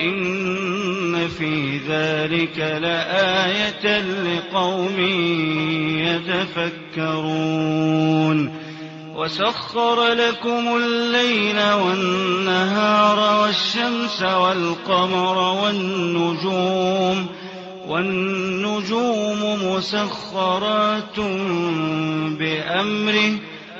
إن في ذلك لآية لقوم يتفكرون وسخر لكم الليل والنهار والشمس والقمر والنجوم والنجوم مسخرات بأمره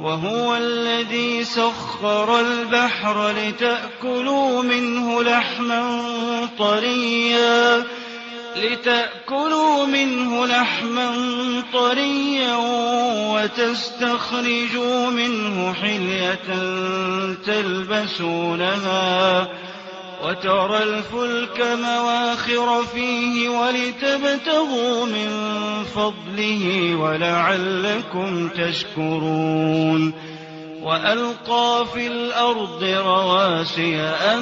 وهو الذي سخر البحر لتأكلوا منه لحما طريا لتأكلوا منه لحما طريا وتستخرجوا منه حلية تلبسونها. وترى الفلك مواخر فيه ولتبتغوا من فضله ولعلكم تشكرون. وألقى في الأرض رواسي أن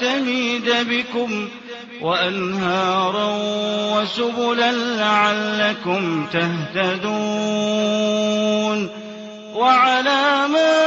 تميد بكم وأنهارا وسبلا لعلكم تهتدون. وعلامات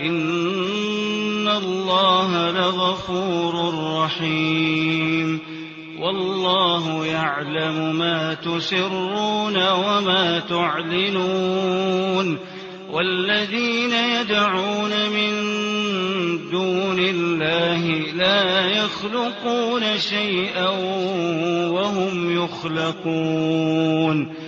إن الله لغفور رحيم. والله يعلم ما تسرون وما تعلنون. والذين يدعون من دون الله لا يخلقون شيئا وهم يخلقون.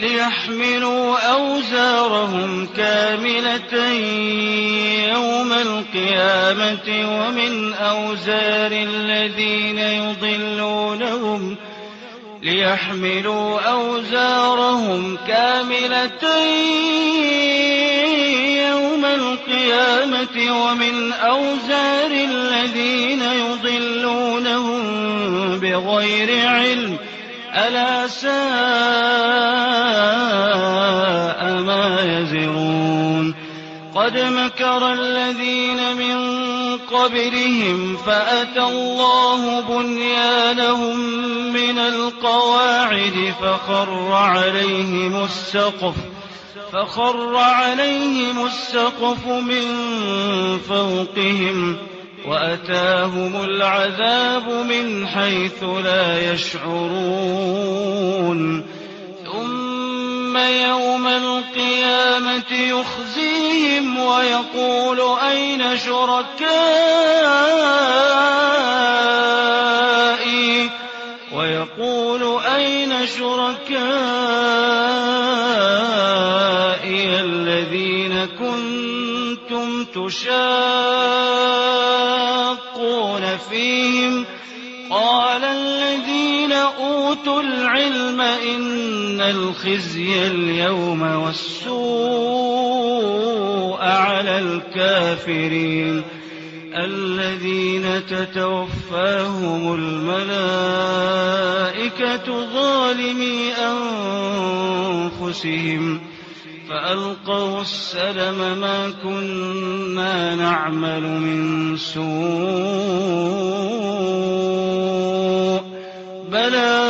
ليحملوا أوزارهم كاملة يوم القيامة ومن أوزار الذين يضلونهم ليحملوا أوزارهم كاملة يوم القيامة ومن أوزار الذين يضلونهم بغير علم ألا ساء ما يزرون قد مكر الذين من قبلهم فأتى الله بنيانهم من القواعد فخر عليهم السقف فخر عليهم السقف من فوقهم وأتاهم العذاب من حيث لا يشعرون. ثم يوم القيامة يخزيهم ويقول أين شركائي؟ ويقول أين شركائي الذين كنتم تشاقون الخزي اليوم والسوء على الكافرين الذين تتوفاهم الملائكة ظالمي أنفسهم فألقوا السلم ما كنا نعمل من سوء بلى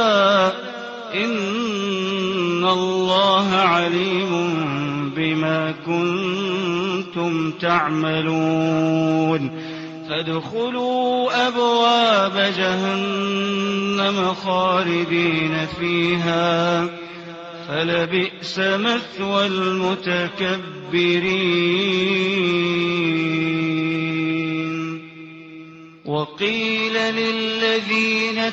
عليم بما كنتم تعملون. فادخلوا أبواب جهنم خالدين فيها. فلبئس مثوى المتكبرين. وقيل للذين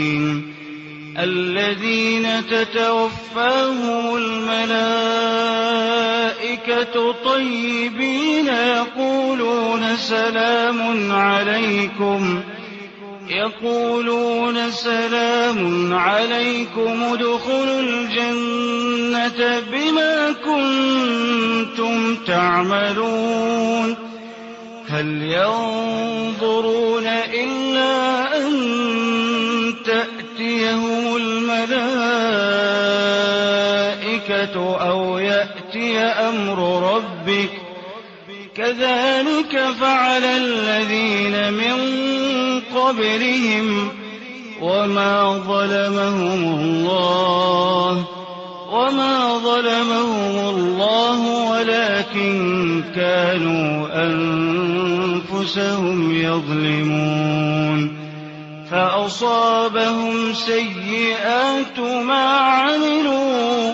الذين تتوفاهم الملائكة طيبين يقولون سلام عليكم. يقولون سلام عليكم ادخلوا الجنة بما كنتم تعملون. هل ينظرون إلا أن أمر ربك. كذلك فعل الذين من قبلهم وما ظلمهم الله. وما ظلمهم الله ولكن كانوا أنفسهم يظلمون. فأصابهم سيئات ما عملوا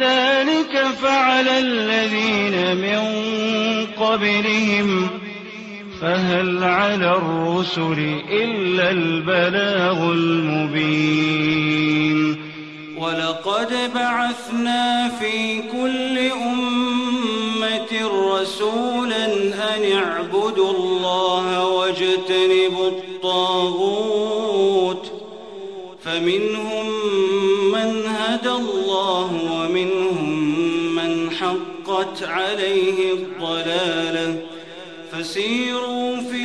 كذلك فعل الذين من قبلهم فهل على الرسل إلا البلاغ المبين. ولقد بعثنا في كل أمة عليه الضلالة. فسيروا في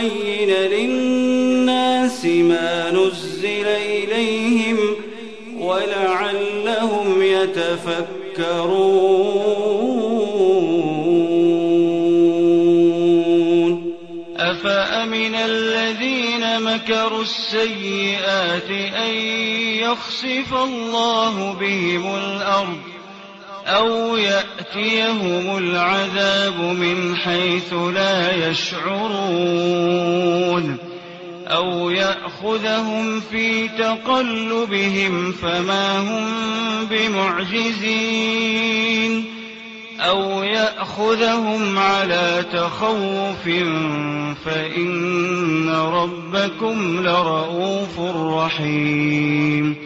لتبين للناس ما نزل إليهم ولعلهم يتفكرون. أفأمن الذين مكروا السيئات أن يخسف الله بهم الأرض أو يأتيهم العذاب من حيث لا يشعرون أو يأخذهم في تقلبهم فما هم بمعجزين أو يأخذهم على تخوف فإن ربكم لرؤوف رحيم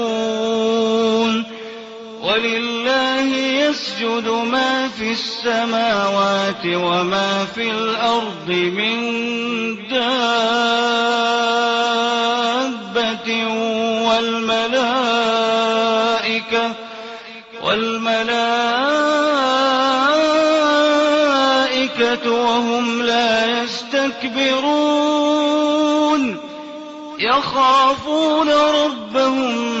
يسجد ما في السماوات وما في الأرض من دابة والملائكة والملائكة وهم لا يستكبرون. يخافون ربهم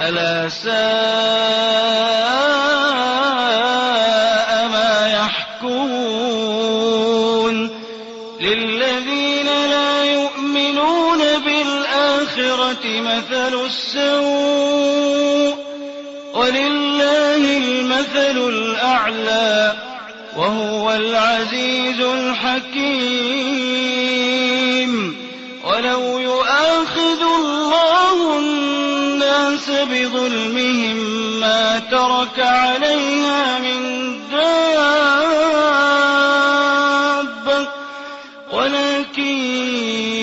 ألا ساء ما يحكمون للذين لا يؤمنون بالآخرة مثل السوء ولله المثل الأعلى وهو العزيز ترك عليها من دابة ولكن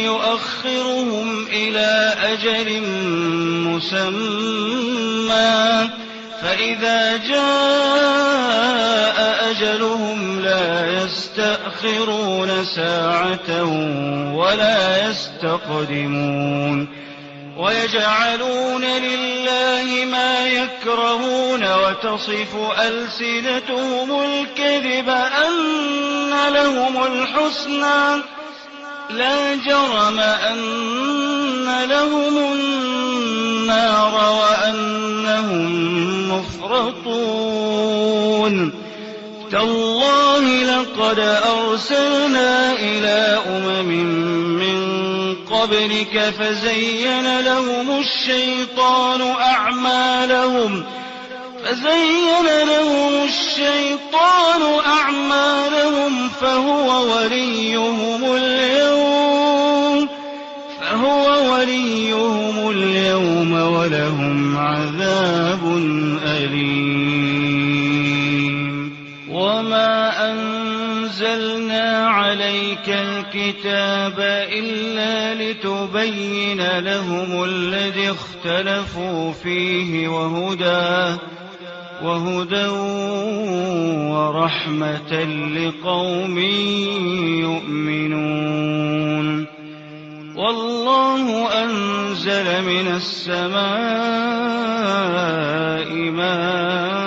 يؤخرهم إلى أجل مسمى. فإذا جاء أجلهم لا يستأخرون ساعة ولا يستقدمون. ويجعلون لله ما يكرهون وتصف ألسنتهم الكذب أن لهم الحسنى. لا جرم أن لهم النار وأنهم مفرطون. تالله لقد أرسلنا إلى أمم قبلك فزين لهم الشيطان أعمالهم فزين لهم الشيطان أعمالهم فهو وليهم اليوم فهو وليهم اليوم ولهم عذاب أليم أنزلنا عليك الكتاب إلا لتبين لهم الذي اختلفوا فيه وهدى وهدى ورحمة لقوم يؤمنون. والله أنزل من السماء ماء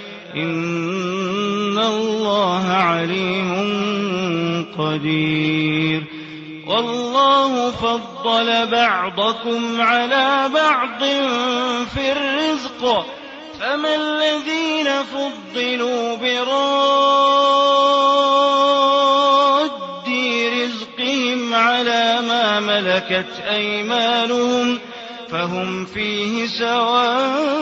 إن الله عليم قدير والله فضل بعضكم على بعض في الرزق فما الذين فضلوا براد رزقهم على ما ملكت أيمانهم فهم فيه سواء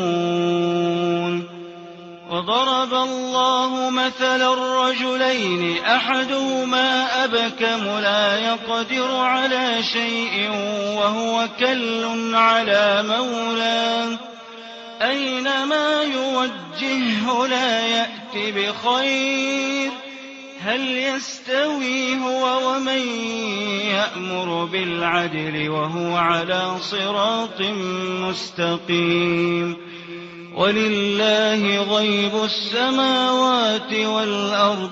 وضرب الله مثلا الرجلين أحدهما أبكم لا يقدر على شيء وهو كل على مولاه. أينما يوجهه لا يأت بخير. هل يستوي هو ومن يأمر بالعدل وهو على صراط مستقيم؟ ولله غيب السماوات والأرض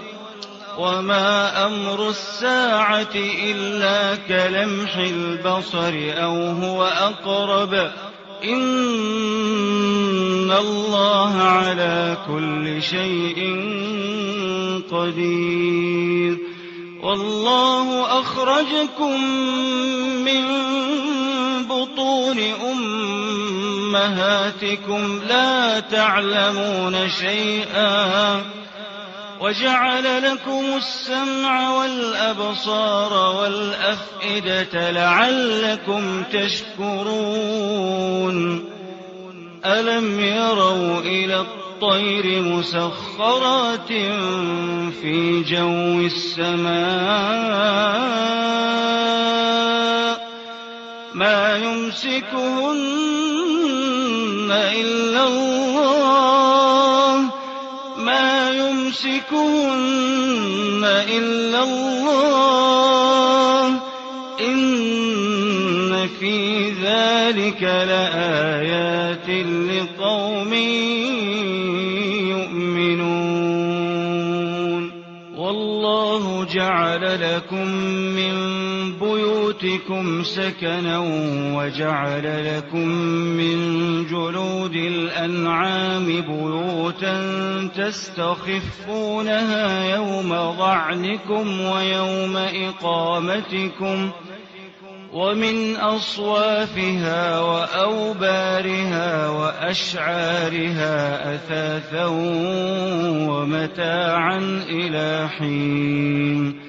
وما أمر الساعة إلا كلمح البصر أو هو أقرب إن الله على كل شيء قدير والله أخرجكم من بطون أمهاتكم لا تعلمون شيئا وجعل لكم السمع والأبصار والأفئدة لعلكم تشكرون. ألم يروا إلى الطير مسخرات في جو السماء؟ ما يمسكهن إلا الله ما يمسكهن إلا الله إن في ذلك لآيات لقوم يؤمنون والله جعل لكم من بيوتكم سكنا وجعل لكم من جلود الأنعام بيوتا تستخفونها يوم ضعنكم ويوم إقامتكم ومن أصوافها وأوبارها وأشعارها أثاثا ومتاعا إلى حين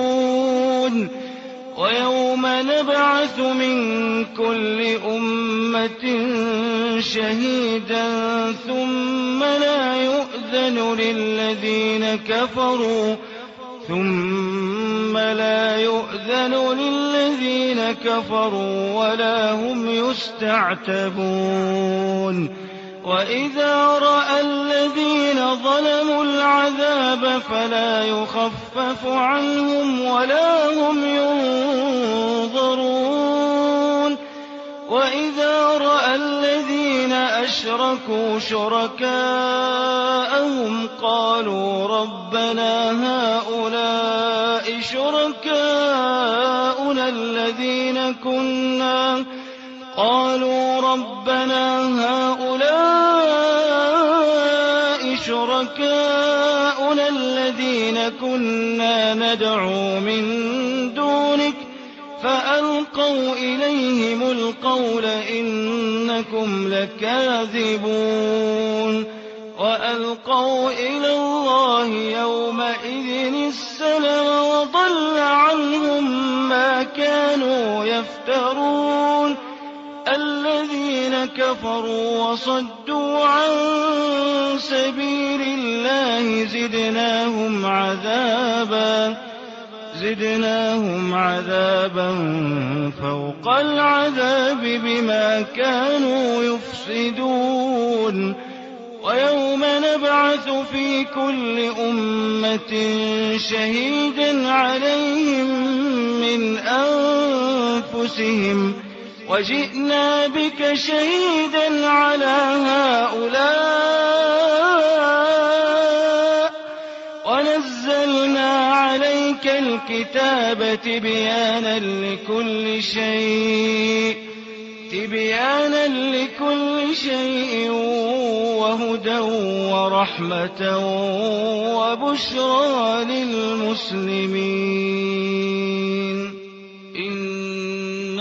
ويوم نبعث من كل أمة شهيدا ثم لا يؤذن للذين كفروا ثم لا يؤذن للذين كفروا ولا هم يستعتبون وإذا رأى الذين ظلموا العذاب فلا يخفف عنهم ولا هم ينظرون. وإذا رأى الذين أشركوا شركاءهم قالوا ربنا هؤلاء شركاؤنا الذين كنا قالوا ربنا هؤلاء شركاؤنا الذين كنا ندعو من دونك فألقوا إليهم القول إنكم لكاذبون وألقوا إلى الله يومئذ السلم وضل عنهم ما كانوا يفترون الذين كفروا وصدوا عن سبيل الله زدناهم عذابا زدناهم عذابا فوق العذاب بما كانوا يفسدون. ويوم نبعث في كل أمة شهيدا عليهم من أنفسهم وجئنا بك شهيدا على هؤلاء ونزلنا عليك الكتاب تبيانا لكل شيء تبيانا لكل شيء وهدى ورحمة وبشرى للمسلمين. إن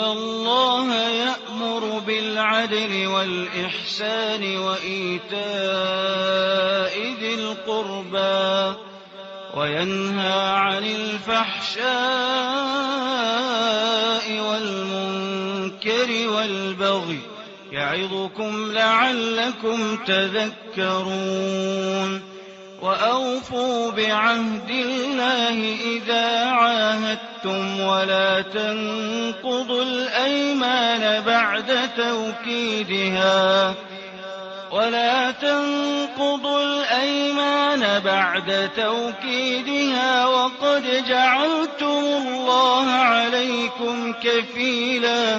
الله يأمر بالعدل والإحسان وإيتاء ذي القربى وينهى عن الفحشاء والمنكر والبغي يعظكم لعلكم تذكرون وأوفوا بعهد الله إذا عاهدتم ولا تنقضوا الأيمان بعد توكيدها ولا تنقضوا الأيمان بعد توكيدها وقد جعلتم الله عليكم كفيلا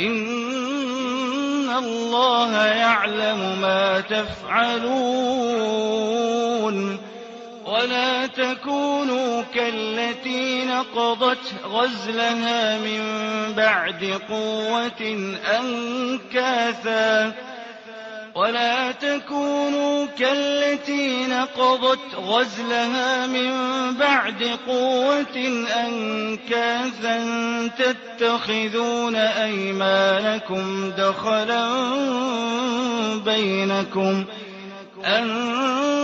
إن الله يعلم ما تفعلون ولا تكونوا كالتي نقضت غزلها من بعد قوة أنكاثا. ولا تكونوا كالتي نقضت غزلها من بعد قوة أنكاثا. تتخذون أيمانكم دخلا بينكم أن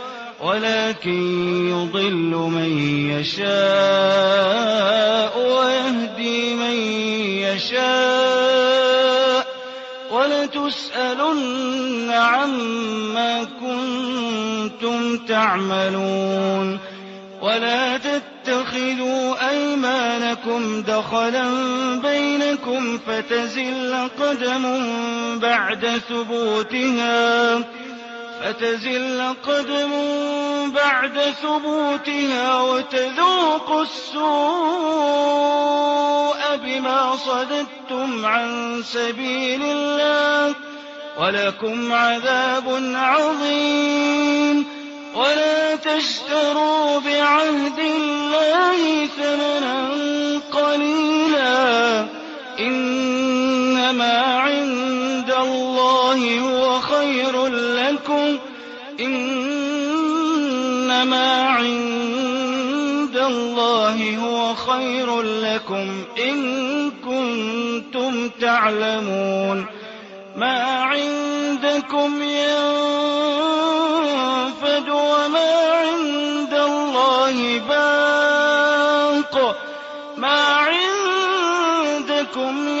ولكن يضل من يشاء ويهدي من يشاء ولتسألن عما كنتم تعملون ولا تتخذوا أيمانكم دخلا بينكم فتزل قدم بعد ثبوتها فتزل قدم بعد ثبوتها وتذوقوا السوء بما صددتم عن سبيل الله ولكم عذاب عظيم. ولا تشتروا بعهد الله ثمنا قليلا. إنما عند الله هو إنما عند الله هو خير لكم إن كنتم تعلمون. ما عندكم ينفد وما عند الله باق ما عندكم ينفد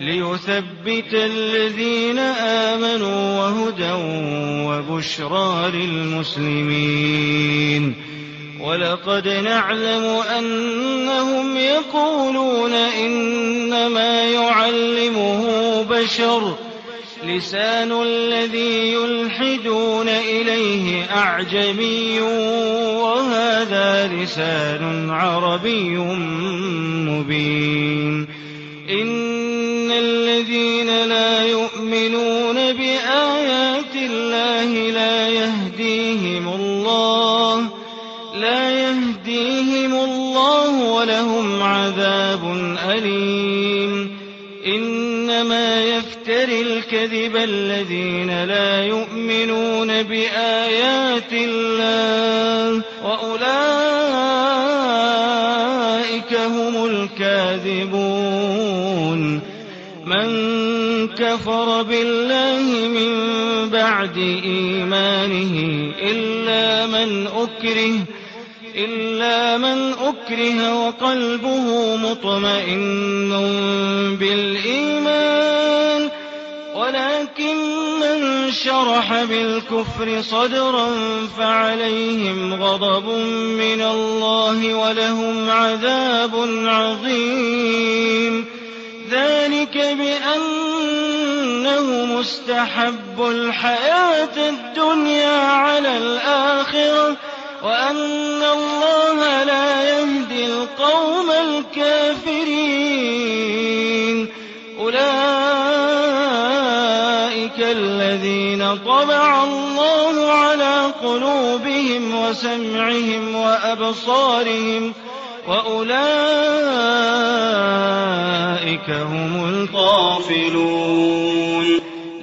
ليثبت الذين آمنوا وهدى وبشرى للمسلمين. ولقد نعلم أنهم يقولون إنما يعلمه بشر. لسان الذي يلحدون إليه أعجمي وهذا لسان عربي مبين. إن الذين لا يؤمنون بآيات الله لا يهديهم الله لا يهديهم الله ولهم عذاب أليم. إنما يفتري الكذب الذين لا يؤمنون بآيات الله. بالله من بعد إيمانه إلا من أكره إلا من أكره وقلبه مطمئن بالإيمان ولكن من شرح بالكفر صدرا فعليهم غضب من الله ولهم عذاب عظيم. ذلك بأنه مستحب الحياة الدنيا على الآخرة وأن الله لا يهدي القوم الكافرين. أولئك الذين طبع الله على قلوبهم وسمعهم وأبصارهم وأولئك هم الغافلون.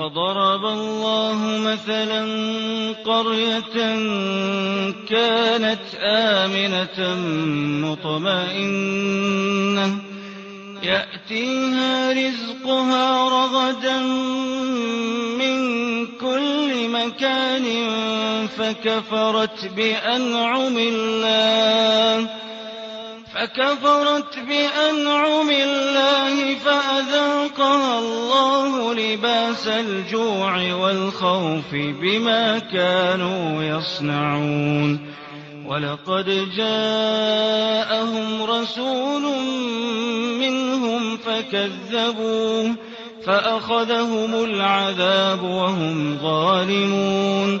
وضرب الله مثلا قرية كانت آمنة مطمئنة. يأتيها رزقها رغدا من كل مكان فكفرت بأنعم الله. فكفرت بأنعم الله فأذاقها الله لباس الجوع والخوف بما كانوا يصنعون. ولقد جاءهم رسول منهم فكذبوه فأخذهم العذاب وهم ظالمون.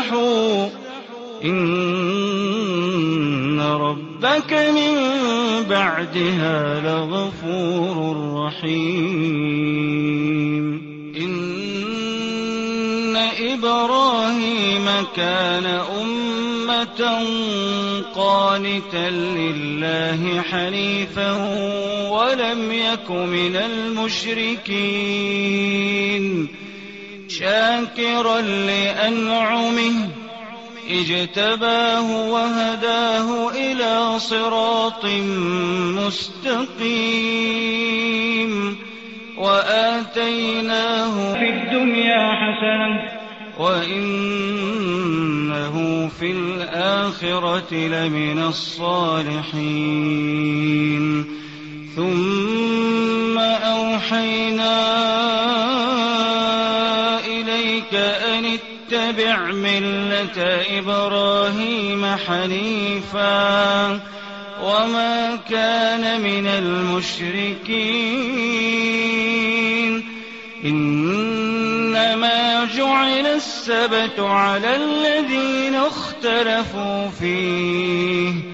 وأصلحوا إن ربك من بعدها لغفور رحيم. إن إبراهيم كان أمة قانتا لله حنيفا ولم يك من المشركين. شاكرا لأنعمه اجتباه وهداه إلى صراط مستقيم وآتيناه في الدنيا حسنة وإنه في الآخرة لمن الصالحين. ثم أوحينا ملة إبراهيم حنيفا وما كان من المشركين. إنما جعل السبت على الذين اختلفوا فيه.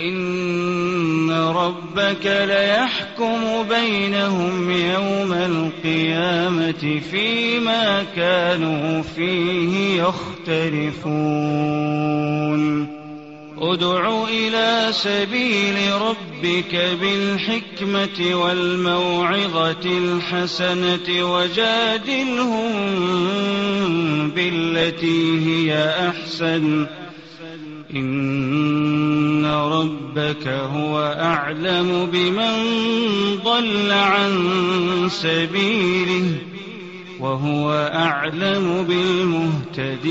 وإن ربك ليحكم بينهم يوم القيامة فيما كانوا فيه يختلفون ادع إلى سبيل ربك بالحكمة والموعظة الحسنة وجادلهم بالتي هي أحسن إن ربك هو أعلم بمن ضل عن سبيله وهو أعلم بالمهتدين.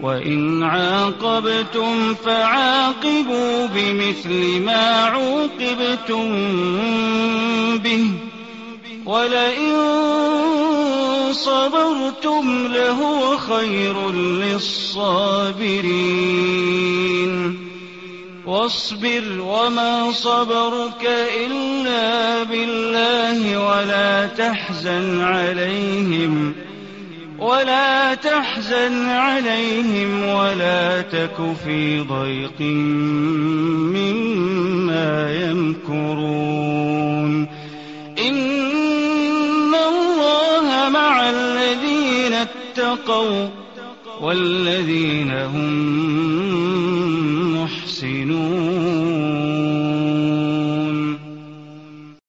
وإن عاقبتم فعاقبوا بمثل ما عوقبتم به. ولئن صبرتم لهو خير للصابرين. واصبر وما صبرك إلا بالله ولا تحزن عليهم ولا تحزن عليهم ولا تك في ضيق مما يمكرون. اتقوا والذين هم محسنون